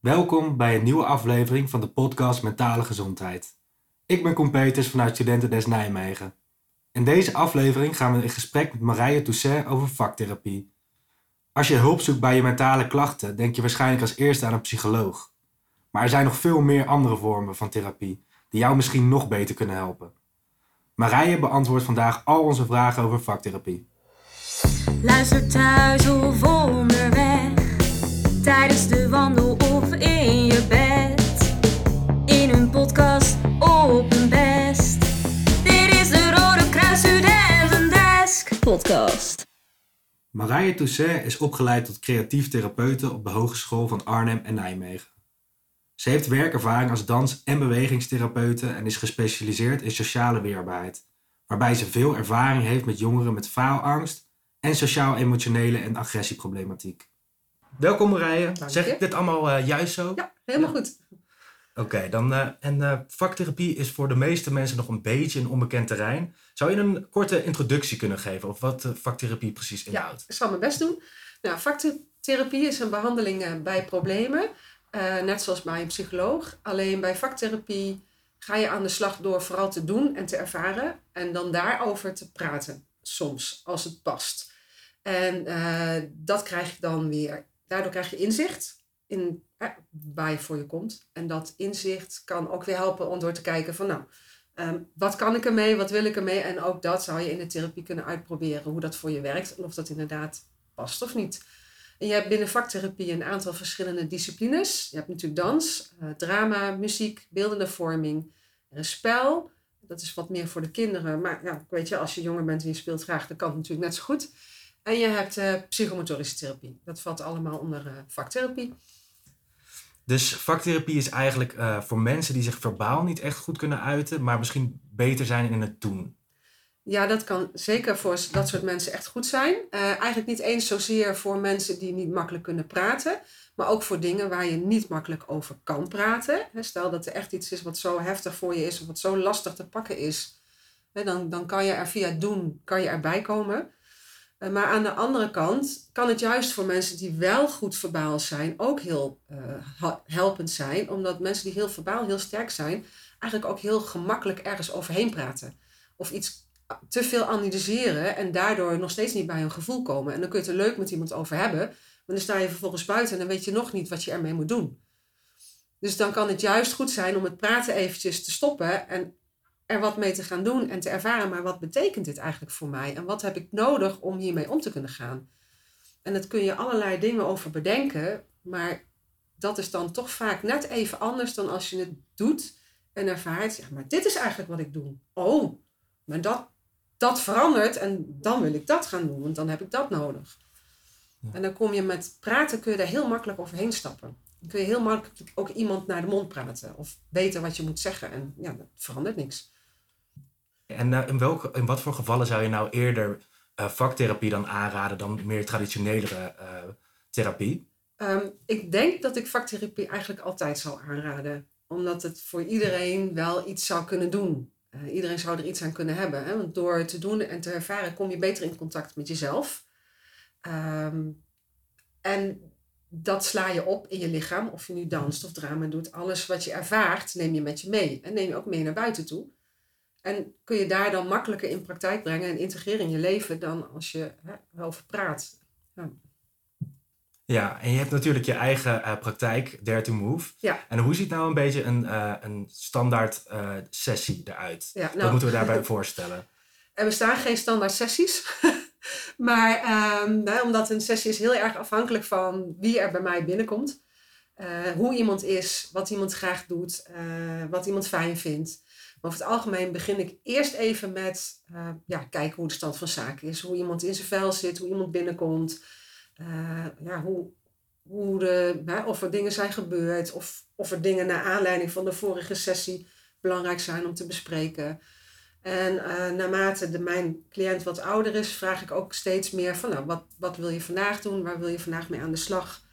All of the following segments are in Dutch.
Welkom bij een nieuwe aflevering van de podcast Mentale Gezondheid. Ik ben Koen Peters vanuit Studenten Nijmegen. In deze aflevering gaan we in gesprek met Marije Toussaint over vaktherapie. Als je hulp zoekt bij je mentale klachten, denk je waarschijnlijk als eerste aan een psycholoog. Maar er zijn nog veel meer andere vormen van therapie die jou misschien nog beter kunnen helpen. Marije beantwoordt vandaag al onze vragen over vaktherapie. Luister thuis of onderweg, tijdens de wandel in je bed. In een podcast op een best. Dit is de Rode Kruis Studentendesk podcast. Marije Toussaint is opgeleid tot creatief therapeute op de Hogeschool van Arnhem en Nijmegen. Ze heeft werkervaring als dans- en bewegingstherapeute en is gespecialiseerd in sociale weerbaarheid, waarbij ze veel ervaring heeft met jongeren met faalangst en sociaal-emotionele en agressieproblematiek. Welkom Marije. Dank Zeg je. ik dit allemaal eh, juist zo? Ja, helemaal goed. Oké, dan eh, en eh, vaktherapie is voor de meeste mensen nog een beetje een onbekend terrein. Zou je een korte introductie kunnen geven over wat eh, vaktherapie precies Ja, inhoudt? ik zal mijn best doen. Nou, vaktherapie is een behandeling eh, bij problemen, net zoals bij een psycholoog. Alleen bij vaktherapie ga je aan de slag door vooral te doen en te ervaren en dan daarover te praten, soms, als het past. En dat krijg je dan weer. Daardoor krijg je inzicht in eh, waar je voor je komt. En dat inzicht kan ook weer helpen om door te kijken van nou, Ehm, wat kan ik ermee? Wat wil ik ermee? En ook dat zou je in de therapie kunnen uitproberen. Hoe dat voor je werkt en of dat inderdaad past of niet. En je hebt binnen vaktherapie een aantal verschillende disciplines. Je hebt natuurlijk dans, eh, drama, muziek, beeldende vorming. Er is spel. Dat is wat meer voor de kinderen. Maar ja, weet je, als je jonger bent en je speelt graag, dan kan het natuurlijk net zo goed. En je hebt eh, psychomotorische therapie. Dat valt allemaal onder eh, vaktherapie. Dus vaktherapie is eigenlijk eh, voor mensen die zich verbaal niet echt goed kunnen uiten, maar misschien beter zijn in het doen. Ja, dat kan zeker voor dat soort mensen echt goed zijn. Eigenlijk niet eens zozeer voor mensen die niet makkelijk kunnen praten, maar ook voor dingen waar je niet makkelijk over kan praten. Stel dat er echt iets is wat zo heftig voor je is of wat zo lastig te pakken is, dan, dan kan je er via doen kan je erbij komen. Eh, maar aan de andere kant kan het juist voor mensen die wel goed verbaal zijn ook heel eh, helpend zijn, omdat mensen die heel verbaal heel sterk zijn, eigenlijk ook heel gemakkelijk ergens overheen praten. Of iets te veel analyseren en daardoor nog steeds niet bij een gevoel komen. En dan kun je het er leuk met iemand over hebben, maar dan sta je vervolgens buiten en dan weet je nog niet wat je ermee moet doen. Dus dan kan het juist goed zijn om het praten eventjes te stoppen en er wat mee te gaan doen en te ervaren, maar wat betekent dit eigenlijk voor mij? En wat heb ik nodig om hiermee om te kunnen gaan? En dat kun je allerlei dingen over bedenken, maar dat is dan toch vaak net even anders dan als je het doet en ervaart, ja, maar dit is eigenlijk wat ik doe. Oh, maar dat, dat verandert en dan wil ik dat gaan doen, want dan heb ik dat nodig. Ja. En dan kom je met praten, kun je daar heel makkelijk overheen stappen. Dan kun je heel makkelijk ook iemand naar de mond praten of weten wat je moet zeggen. En ja, dat verandert niks. En eh, in, welke, in wat voor gevallen zou je nou eerder eh, vaktherapie dan aanraden dan meer traditionelere eh, therapie? Ehm, ik denk dat ik vaktherapie eigenlijk altijd zal aanraden. Omdat het voor iedereen wel iets zou kunnen doen. Iedereen zou er iets aan kunnen hebben. Hè? Want door te doen en te ervaren kom je beter in contact met jezelf. Ehm, en dat sla je op in je lichaam. Of je nu danst of drama doet. Alles wat je ervaart neem je met je mee. En neem je ook mee naar buiten toe. En kun je daar dan makkelijker in praktijk brengen en integreren in je leven dan als je hè, over praat. Ja, en je hebt natuurlijk je eigen eh, praktijk, Dare to Move. Ja. En hoe ziet nou een beetje een, eh, een standaard eh, sessie eruit? Ja, Wat nou, moeten we daarbij voorstellen? Er bestaan geen standaard sessies. maar ehm, nou, omdat een sessie is heel erg afhankelijk van wie er bij mij binnenkomt. Eh, hoe iemand is, wat iemand graag doet, eh, wat iemand fijn vindt. Maar over het algemeen begin ik eerst even met eh, ja, kijken hoe de stand van zaken is. Hoe iemand in zijn vel zit, hoe iemand binnenkomt. Ja, hoe, hoe de, of er dingen zijn gebeurd. Of, of er dingen naar aanleiding van de vorige sessie belangrijk zijn om te bespreken. En naarmate de, mijn cliënt wat ouder is, vraag ik ook steeds meer van, nou, wat, wat wil je vandaag doen? Waar wil je vandaag mee aan de slag?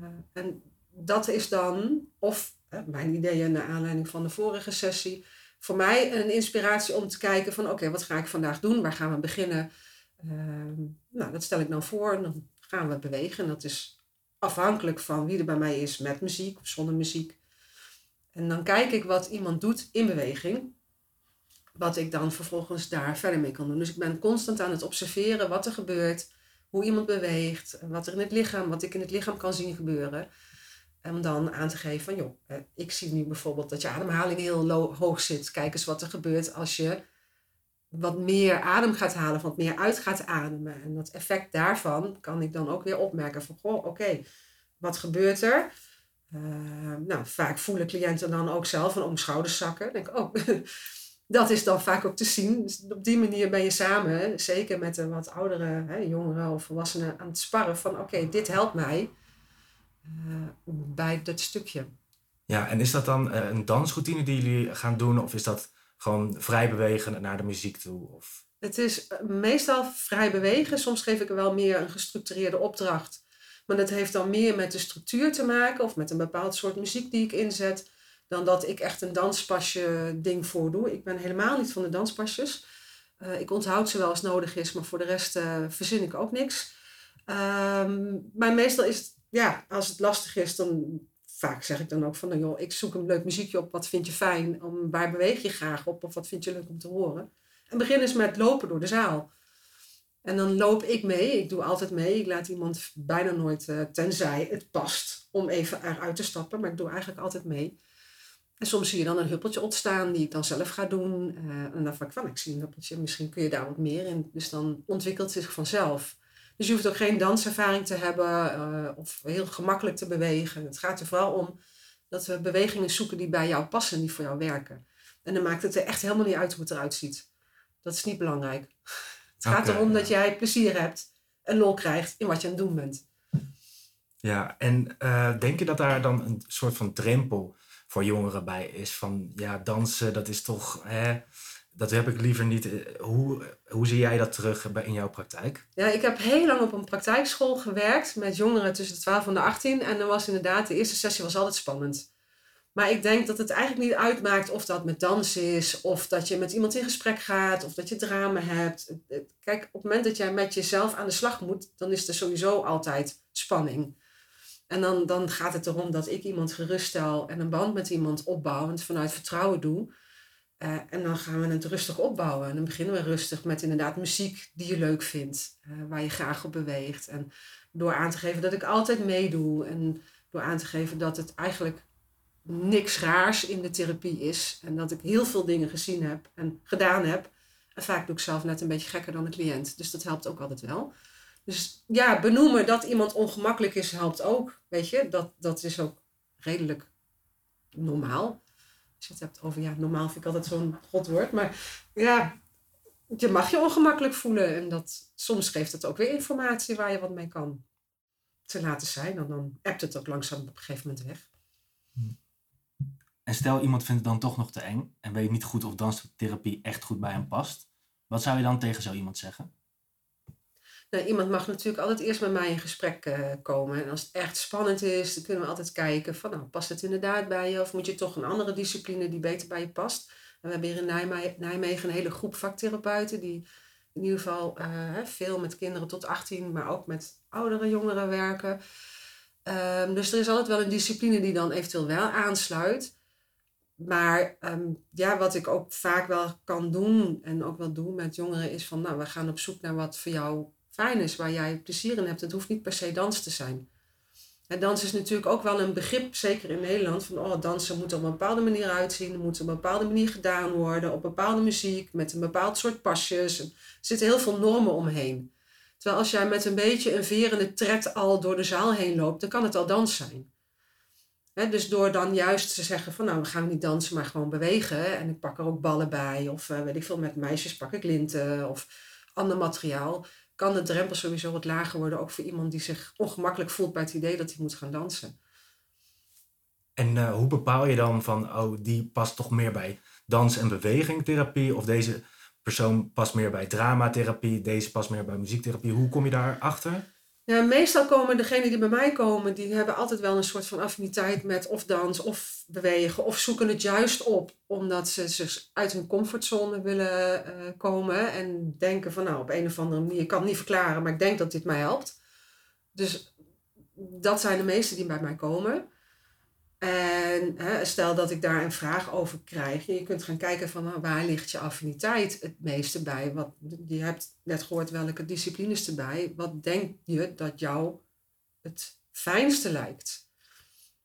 Eh, en dat is dan, of mijn ideeën naar aanleiding van de vorige sessie, voor mij een inspiratie om te kijken van, oké, wat ga ik vandaag doen? Waar gaan we beginnen? Ehm, nou, dat stel ik dan voor en dan gaan we bewegen. En dat is afhankelijk van wie er bij mij is met muziek of zonder muziek. En dan kijk ik wat iemand doet in beweging. Wat ik dan vervolgens daar verder mee kan doen. Dus ik ben constant aan het observeren wat er gebeurt. Hoe iemand beweegt. Wat er in het lichaam, wat ik in het lichaam kan zien gebeuren. Om dan aan te geven van, joh, eh, ik zie nu bijvoorbeeld dat je ademhaling heel hoog zit. Kijk eens wat er gebeurt als je wat meer adem gaat halen, wat meer uit gaat ademen. En dat effect daarvan kan ik dan ook weer opmerken van, goh, oké, wat gebeurt er? Uh, nou, vaak voelen cliënten dan ook zelf een om schouders zakken. Denk, oh, dat is dan vaak ook te zien. Dus op die manier ben je samen, zeker met een wat oudere hè, jongeren of volwassenen, aan het sparren van, oké, dit helpt mij uh, bij dat stukje. Ja, en is dat dan uh, een dansroutine die jullie gaan doen? Of is dat gewoon vrij bewegen naar de muziek toe? Of? Het is eh, meestal vrij bewegen. Soms geef ik er wel meer een gestructureerde opdracht. Maar dat heeft dan meer met de structuur te maken of met een bepaald soort muziek die ik inzet, dan dat ik echt een danspasje ding voordoe. Ik ben helemaal niet van de danspasjes. Uh, ik onthoud ze wel als nodig is, maar voor de rest uh, verzin ik ook niks. Uh, maar meestal is het, ja, als het lastig is, dan vaak zeg ik dan ook van, nou joh, ik zoek een leuk muziekje op. Wat vind je fijn? Om, waar beweeg je graag op? Of wat vind je leuk om te horen? En begin eens met lopen door de zaal. En dan loop ik mee. Ik doe altijd mee. Ik laat iemand bijna nooit, uh, tenzij het past, om even eruit te stappen. Maar ik doe eigenlijk altijd mee. En soms zie je dan een huppeltje ontstaan die ik dan zelf ga doen. Uh, en dan van ik van, ik zie een huppeltje, misschien kun je daar wat meer in. Dus dan ontwikkelt het zich vanzelf. Dus je hoeft ook geen danservaring te hebben uh, of heel gemakkelijk te bewegen. Het gaat er vooral om dat we bewegingen zoeken die bij jou passen, die voor jou werken. En dan maakt het er echt helemaal niet uit hoe het eruit ziet. Dat is niet belangrijk. Het gaat erom dat jij plezier hebt en lol krijgt in wat je aan het doen bent. Ja, en uh, denk je dat daar dan een soort van drempel voor jongeren bij is? Van ja, dansen, dat is toch. Hè, dat heb ik liever niet. Hoe, hoe zie jij dat terug in jouw praktijk? Ja, ik heb heel lang op een praktijkschool gewerkt met jongeren tussen de 12 en de 18. En dan was inderdaad, de eerste sessie was altijd spannend. Maar ik denk dat het eigenlijk niet uitmaakt of dat met dans is, of dat je met iemand in gesprek gaat, of dat je drama hebt. Kijk, op het moment dat jij met jezelf aan de slag moet, dan is er sowieso altijd spanning. En dan, dan gaat het erom dat ik iemand geruststel en een band met iemand opbouw en het vanuit vertrouwen doe. Uh, en dan gaan we het rustig opbouwen. En dan beginnen we rustig met inderdaad muziek die je leuk vindt, uh, waar je graag op beweegt. En door aan te geven dat ik altijd meedoe en door aan te geven dat het eigenlijk niks raars in de therapie is. En dat ik heel veel dingen gezien heb en gedaan heb. En vaak doe ik zelf net een beetje gekker dan de cliënt. Dus dat helpt ook altijd wel. Dus ja, benoemen dat iemand ongemakkelijk is, helpt ook. Weet je, dat, dat is ook redelijk normaal. Als je het hebt over, ja, normaal vind ik altijd zo'n godwoord. Maar ja, je mag je ongemakkelijk voelen. En dat, soms geeft het ook weer informatie waar je wat mee kan te laten zijn. En dan appt het ook langzaam op een gegeven moment weg. En stel iemand vindt het dan toch nog te eng en weet niet goed of danstherapie echt goed bij hem past. Wat zou je dan tegen zo iemand zeggen? Nou, iemand mag natuurlijk altijd eerst met mij in gesprek uh, komen. En als het echt spannend is, dan kunnen we altijd kijken van, nou, past het inderdaad bij je? Of moet je toch een andere discipline die beter bij je past? En we hebben hier in Nijmegen een hele groep vaktherapeuten die in ieder geval uh, veel met kinderen tot 18, maar ook met oudere jongeren werken. Um, dus er is altijd wel een discipline die dan eventueel wel aansluit. Maar um, ja, wat ik ook vaak wel kan doen en ook wel doe met jongeren is van, nou, we gaan op zoek naar wat voor jou fijn is, waar jij plezier in hebt. Het hoeft niet per se dans te zijn. En dans is natuurlijk ook wel een begrip, zeker in Nederland, van oh, dansen moet op een bepaalde manier uitzien, moet op een bepaalde manier gedaan worden, op bepaalde muziek, met een bepaald soort pasjes. Er zitten heel veel normen omheen. Terwijl als jij met een beetje een verende tred al door de zaal heen loopt, dan kan het al dans zijn. dus door dan juist te zeggen van nou we gaan niet dansen, maar gewoon bewegen. En ik pak er ook ballen bij. Of uh, weet ik veel, met meisjes pak ik linten of ander materiaal. Kan de drempel sowieso wat lager worden. Ook voor iemand die zich ongemakkelijk voelt bij het idee dat hij moet gaan dansen. En uh, hoe bepaal je dan van, oh die past toch meer bij dans- en bewegingtherapie? Of deze persoon past meer bij dramatherapie, deze past meer bij muziektherapie. Hoe kom je daar achter? Ja, meestal komen degenen die bij mij komen, die hebben altijd wel een soort van affiniteit met of dans of bewegen of zoeken het juist op omdat ze zich uit hun comfortzone willen uh, komen en denken van nou op een of andere manier, ik kan het niet verklaren, maar ik denk dat dit mij helpt. Dus dat zijn de meesten die bij mij komen. En hè, stel dat ik daar een vraag over krijg. Je kunt gaan kijken van nou, waar ligt je affiniteit het meeste bij. Wat, je hebt net gehoord welke disciplines erbij. Wat denk je dat jou het fijnste lijkt?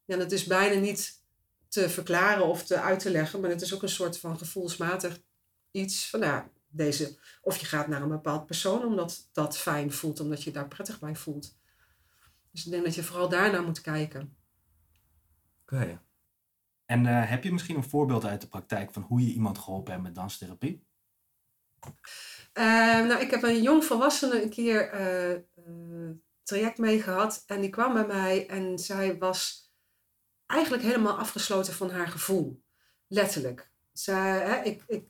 Ja, dat is bijna niet te verklaren of te uit te leggen. Maar het is ook een soort van gevoelsmatig iets van nou, deze. Of je gaat naar een bepaald persoon omdat dat fijn voelt. Omdat je daar prettig bij voelt. Dus ik denk dat je vooral daarnaar moet kijken. Oké. En uh, heb je misschien een voorbeeld uit de praktijk van hoe je iemand geholpen hebt met danstherapie? Uh, nou, ik heb een jong volwassene een keer uh, traject mee gehad. En die kwam bij mij en zij was eigenlijk helemaal afgesloten van haar gevoel. Letterlijk. Zij, hè, ik, ik,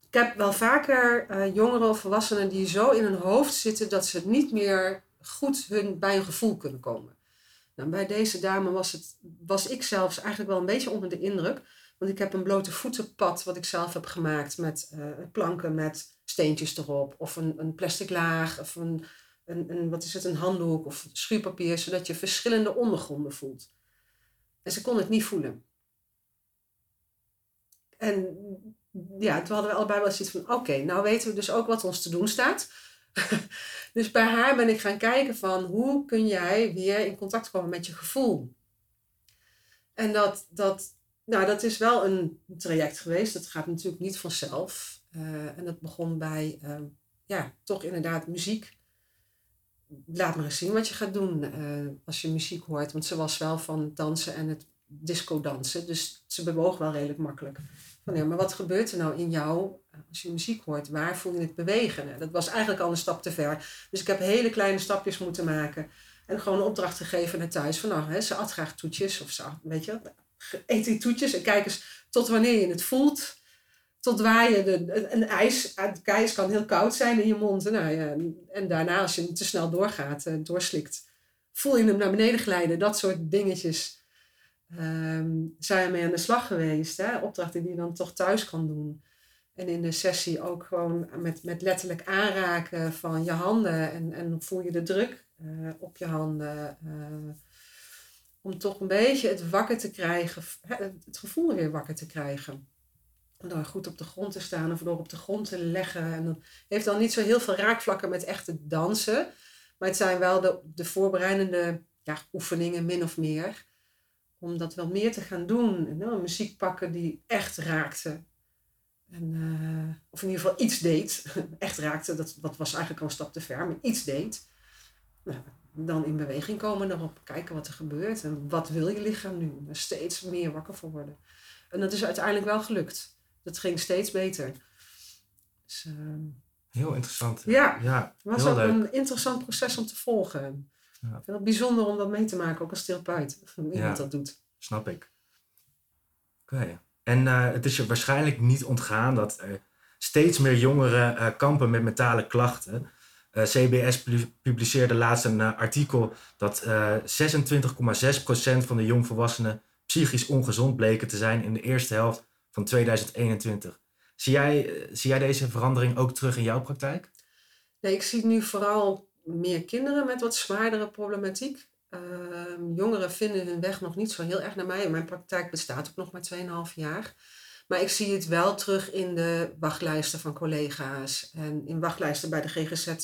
ik heb wel vaker jongeren of volwassenen die zo in hun hoofd zitten dat ze niet meer goed hun, bij hun gevoel kunnen komen. Nou, bij deze dame was, het, was ik zelfs eigenlijk wel een beetje onder de indruk. Want ik heb een blote voetenpad wat ik zelf heb gemaakt met uh, planken met steentjes erop. Of een, een plastic laag of een, een, een, wat is het, een handdoek of schuurpapier. Zodat je verschillende ondergronden voelt. En ze kon het niet voelen. En ja, toen hadden we allebei wel zoiets van, oké, nou weten we dus ook wat ons te doen staat. dus bij haar ben ik gaan kijken van hoe kun jij weer in contact komen met je gevoel. En dat, dat, nou, dat is wel een traject geweest. Dat gaat natuurlijk niet vanzelf. Uh, en dat begon bij, uh, ja, toch inderdaad muziek. Laat maar eens zien wat je gaat doen uh, als je muziek hoort. Want ze was wel van dansen en het disco dansen. Dus ze bewoog wel redelijk makkelijk. Ja, maar wat gebeurt er nou in jou als je muziek hoort? Waar voel je het bewegen? Dat was eigenlijk al een stap te ver. Dus ik heb hele kleine stapjes moeten maken. En gewoon een opdracht gegeven naar thuis. Van nou, hè, ze at graag toetjes. Of zo, weet je, eet die toetjes. En kijk eens tot wanneer je het voelt. Tot waar je de, een ijs, het ijs kan heel koud zijn in je mond. En, nou ja, en daarna als je te snel doorgaat, uh, doorslikt, voel je hem naar beneden glijden. Dat soort dingetjes um, zijn mee aan de slag geweest. Hè? Opdrachten die je dan toch thuis kan doen. En in de sessie ook gewoon met, met letterlijk aanraken van je handen. En, en voel je de druk uh, op je handen. Uh, om toch een beetje het wakker te krijgen. Het gevoel weer wakker te krijgen. Door goed op de grond te staan of door op de grond te leggen. En dat heeft dan niet zo heel veel raakvlakken met echte dansen. Maar het zijn wel de, de voorbereidende ja, oefeningen, min of meer om dat wel meer te gaan doen. En, muziek pakken die echt raakte. En, uh, of in ieder geval iets deed. echt raakte, dat, dat was eigenlijk al een stap te ver, maar iets deed. Nou, dan in beweging komen erop, kijken wat er gebeurt. En wat wil je lichaam nu? Er steeds meer wakker voor worden. En dat is uiteindelijk wel gelukt. Dat ging steeds beter. Dus, uh, heel interessant. Ja, ja het was ook een interessant proces om te volgen. Ja. Ik vind het bijzonder om dat mee te maken, ook als therapeut. Iemand ja, dat doet. Snap ik. Oké. En uh, het is je waarschijnlijk niet ontgaan dat uh, steeds meer jongeren uh, kampen met mentale klachten. CBS publiceerde laatst een artikel dat 26,6% van de jongvolwassenen psychisch ongezond bleken te zijn in de eerste helft van 2021. Zie jij, zie jij deze verandering ook terug in jouw praktijk? Nee, ik zie nu vooral meer kinderen met wat zwaardere problematiek. Uh, jongeren vinden hun weg nog niet zo heel erg naar mij. Mijn praktijk bestaat ook nog maar 2,5 jaar. Maar ik zie het wel terug in de wachtlijsten van collega's. En in wachtlijsten bij de GGZ,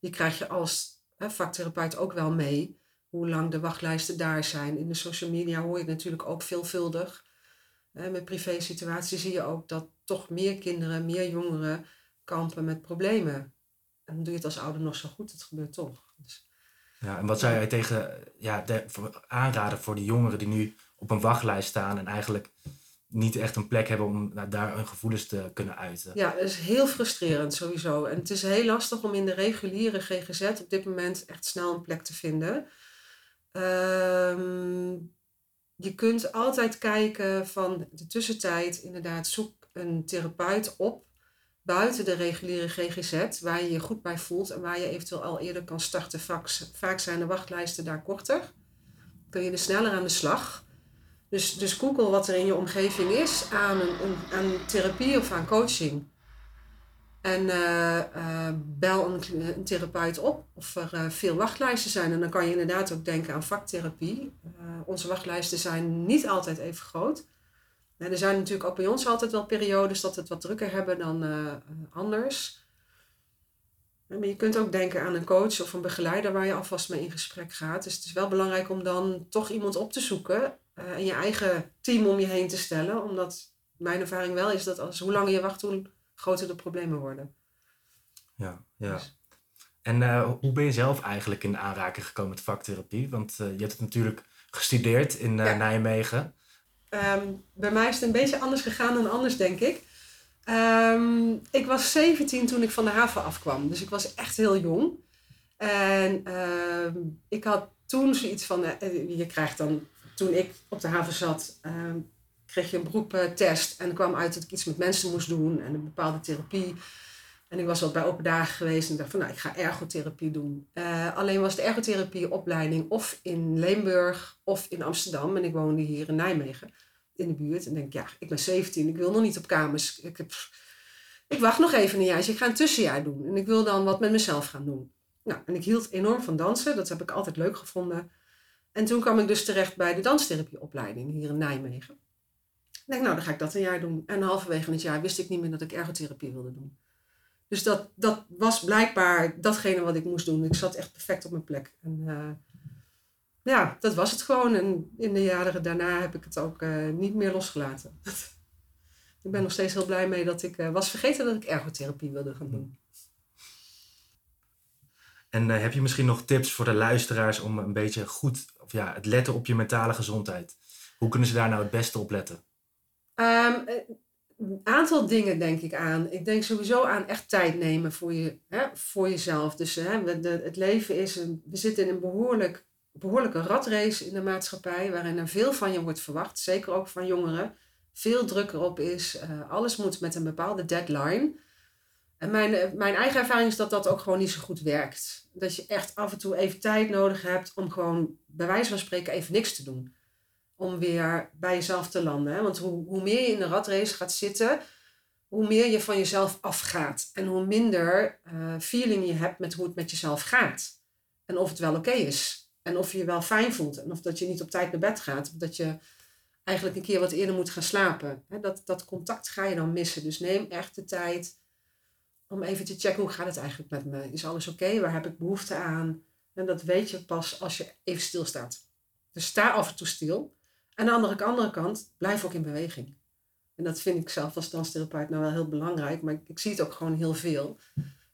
die krijg je als hè, vaktherapeut ook wel mee. Hoe lang de wachtlijsten daar zijn. In de social media hoor je het natuurlijk ook veelvuldig. met privé situaties zie je ook dat toch meer kinderen, meer jongeren kampen met problemen en dan doe je het als ouder nog zo goed, het gebeurt toch. Dus, ja, en wat zou jij tegen ja, de, voor, aanraden voor de jongeren die nu op een wachtlijst staan en eigenlijk niet echt een plek hebben om nou, daar hun gevoelens te kunnen uiten? Ja, dat is heel frustrerend sowieso. En het is heel lastig om in de reguliere GGZ op dit moment echt snel een plek te vinden. Um, je kunt altijd kijken van de tussentijd, inderdaad, zoek een therapeut op buiten de reguliere GGZ, waar je je goed bij voelt en waar je eventueel al eerder kan starten. Vaak zijn de wachtlijsten daar korter. Kun je er sneller aan de slag. Dus, dus google wat er in je omgeving is aan, een, aan therapie of aan coaching. En eh, eh, bel een, therapeut op of er uh, veel wachtlijsten zijn. En dan kan je inderdaad ook denken aan vaktherapie. onze wachtlijsten zijn niet altijd even groot. Er zijn natuurlijk ook bij ons altijd wel periodes dat we het wat drukker hebben dan anders. Maar je kunt ook denken aan een coach of een begeleider waar je alvast mee in gesprek gaat. Dus het is wel belangrijk om dan toch iemand op te zoeken en je eigen team om je heen te stellen. Omdat mijn ervaring wel is dat als, hoe langer je wacht, hoe groter de problemen worden. Ja, ja. Dus- en uh, hoe ben je zelf eigenlijk in aanraking gekomen met vaktherapie? Want uh, je hebt het natuurlijk gestudeerd in uh, Nijmegen. Um, bij mij is het een beetje anders gegaan dan anders, denk ik. Um, ik was 17 toen ik van de haven afkwam. Dus ik was echt heel jong. En uh, ik had toen zoiets van, je krijgt dan, toen ik op de haven zat, kreeg je een beroeptest. En kwam uit dat ik iets met mensen moest doen en een bepaalde therapie. En ik was al bij open dagen geweest en dacht van nou, ik ga ergotherapie doen. Uh, alleen was de ergotherapieopleiding of in Limburg of in Amsterdam. En ik woonde hier in Nijmegen in de buurt. En denk ja, ik ben 17, ik wil nog niet op kamers. Ik, heb, ik wacht nog even een jaar, ik ga een tussenjaar doen. En ik wil dan wat met mezelf gaan doen. Nou, en ik hield enorm van dansen, dat heb ik altijd leuk gevonden. En toen kwam ik dus terecht bij de danstherapieopleiding hier in Nijmegen. Ik denk, nou, dan ga ik dat een jaar doen. En halverwege het jaar wist ik niet meer dat ik ergotherapie wilde doen. Dus dat, dat was blijkbaar datgene wat ik moest doen. Ik zat echt perfect op mijn plek. En uh, ja, dat was het gewoon. En in de jaren daarna heb ik het ook uh, niet meer losgelaten. ik ben nog steeds heel blij mee dat ik uh, was vergeten dat ik ergotherapie wilde gaan doen. En heb je misschien nog tips voor de luisteraars om een beetje goed, of ja, het letten op je mentale gezondheid? Hoe kunnen ze daar nou het beste op letten? Um, een aantal dingen denk ik aan. Ik denk sowieso aan echt tijd nemen voor, je, hè, voor jezelf. Dus hè, het leven is, een, we zitten in een behoorlijk, behoorlijke ratrace in de maatschappij, waarin er veel van je wordt verwacht, zeker ook van jongeren. Veel druk erop is, uh, alles moet met een bepaalde deadline. En mijn, eh, mijn eigen ervaring is dat dat ook gewoon niet zo goed werkt. Dat je echt af en toe even tijd nodig hebt om gewoon bij wijze van spreken even niks te doen om weer bij jezelf te landen. Hè? Want hoe, hoe meer je in de ratrace gaat zitten, hoe meer je van jezelf afgaat. En hoe minder uh, feeling je hebt met hoe het met jezelf gaat. En of het wel oké is. En of je je wel fijn voelt. En of dat je niet op tijd naar bed gaat. Of dat je eigenlijk een keer wat eerder moet gaan slapen. Dat, dat contact ga je dan missen. Dus neem echt de tijd om even te checken hoe gaat het eigenlijk met me. Is alles oké? Waar heb ik behoefte aan? En dat weet je pas als je even stilstaat. Dus sta af en toe stil. Aan de andere, andere kant, blijf ook in beweging. En dat vind ik zelf als danstherapeut nou wel heel belangrijk, maar ik, ik zie het ook gewoon heel veel.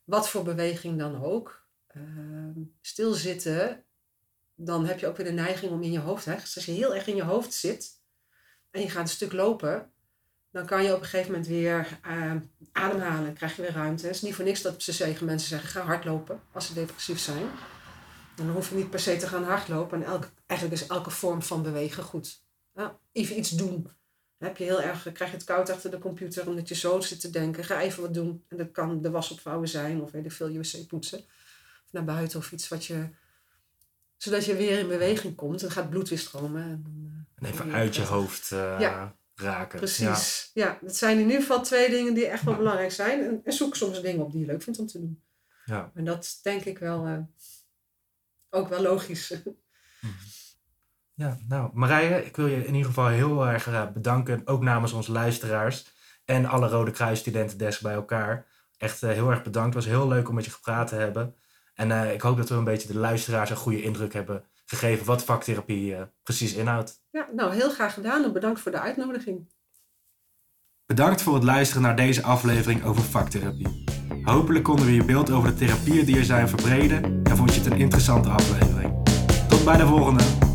Wat voor beweging dan ook. Uh, stilzitten, dan heb je ook weer de neiging om in je hoofd, hè, dus als je heel erg in je hoofd zit en je gaat een stuk lopen, dan kan je op een gegeven moment weer uh, ademhalen, krijg je weer ruimte. Het is niet voor niks dat ze zeggen, mensen zeggen ga hardlopen als ze depressief zijn. Dan hoef je niet per se te gaan hardlopen en eigenlijk is elke vorm van bewegen goed even iets doen. heb je heel erg, krijg je het koud achter de computer omdat je zo zit te denken. Ga even wat doen. En dat kan de was opvouwen zijn of weet ik veel, je wc poetsen. Of naar buiten of iets wat je... Zodat je weer in beweging komt. En gaat bloed weer stromen. En, en even uit je hoofd uh, ja. raken. Precies. Ja. ja, dat zijn in ieder geval twee dingen die echt wel belangrijk zijn. En, en, zoek soms dingen op die je leuk vindt om te doen. Ja. En dat denk ik wel uh, ook wel logisch. Mhm. Ja, nou Marije, ik wil je in ieder geval heel erg uh, bedanken, ook namens onze luisteraars en alle Rode Kruis studenten des bij elkaar. Echt uh, heel erg bedankt, het was heel leuk om met je gepraat te hebben. En uh, ik hoop dat we een beetje de luisteraars een goede indruk hebben gegeven wat vaktherapie precies inhoudt. Ja, nou heel graag gedaan en bedankt voor de uitnodiging. Bedankt voor het luisteren naar deze aflevering over vaktherapie. Hopelijk konden we je beeld over de therapieën die er zijn verbreden en vond je het een interessante aflevering. Tot bij de volgende!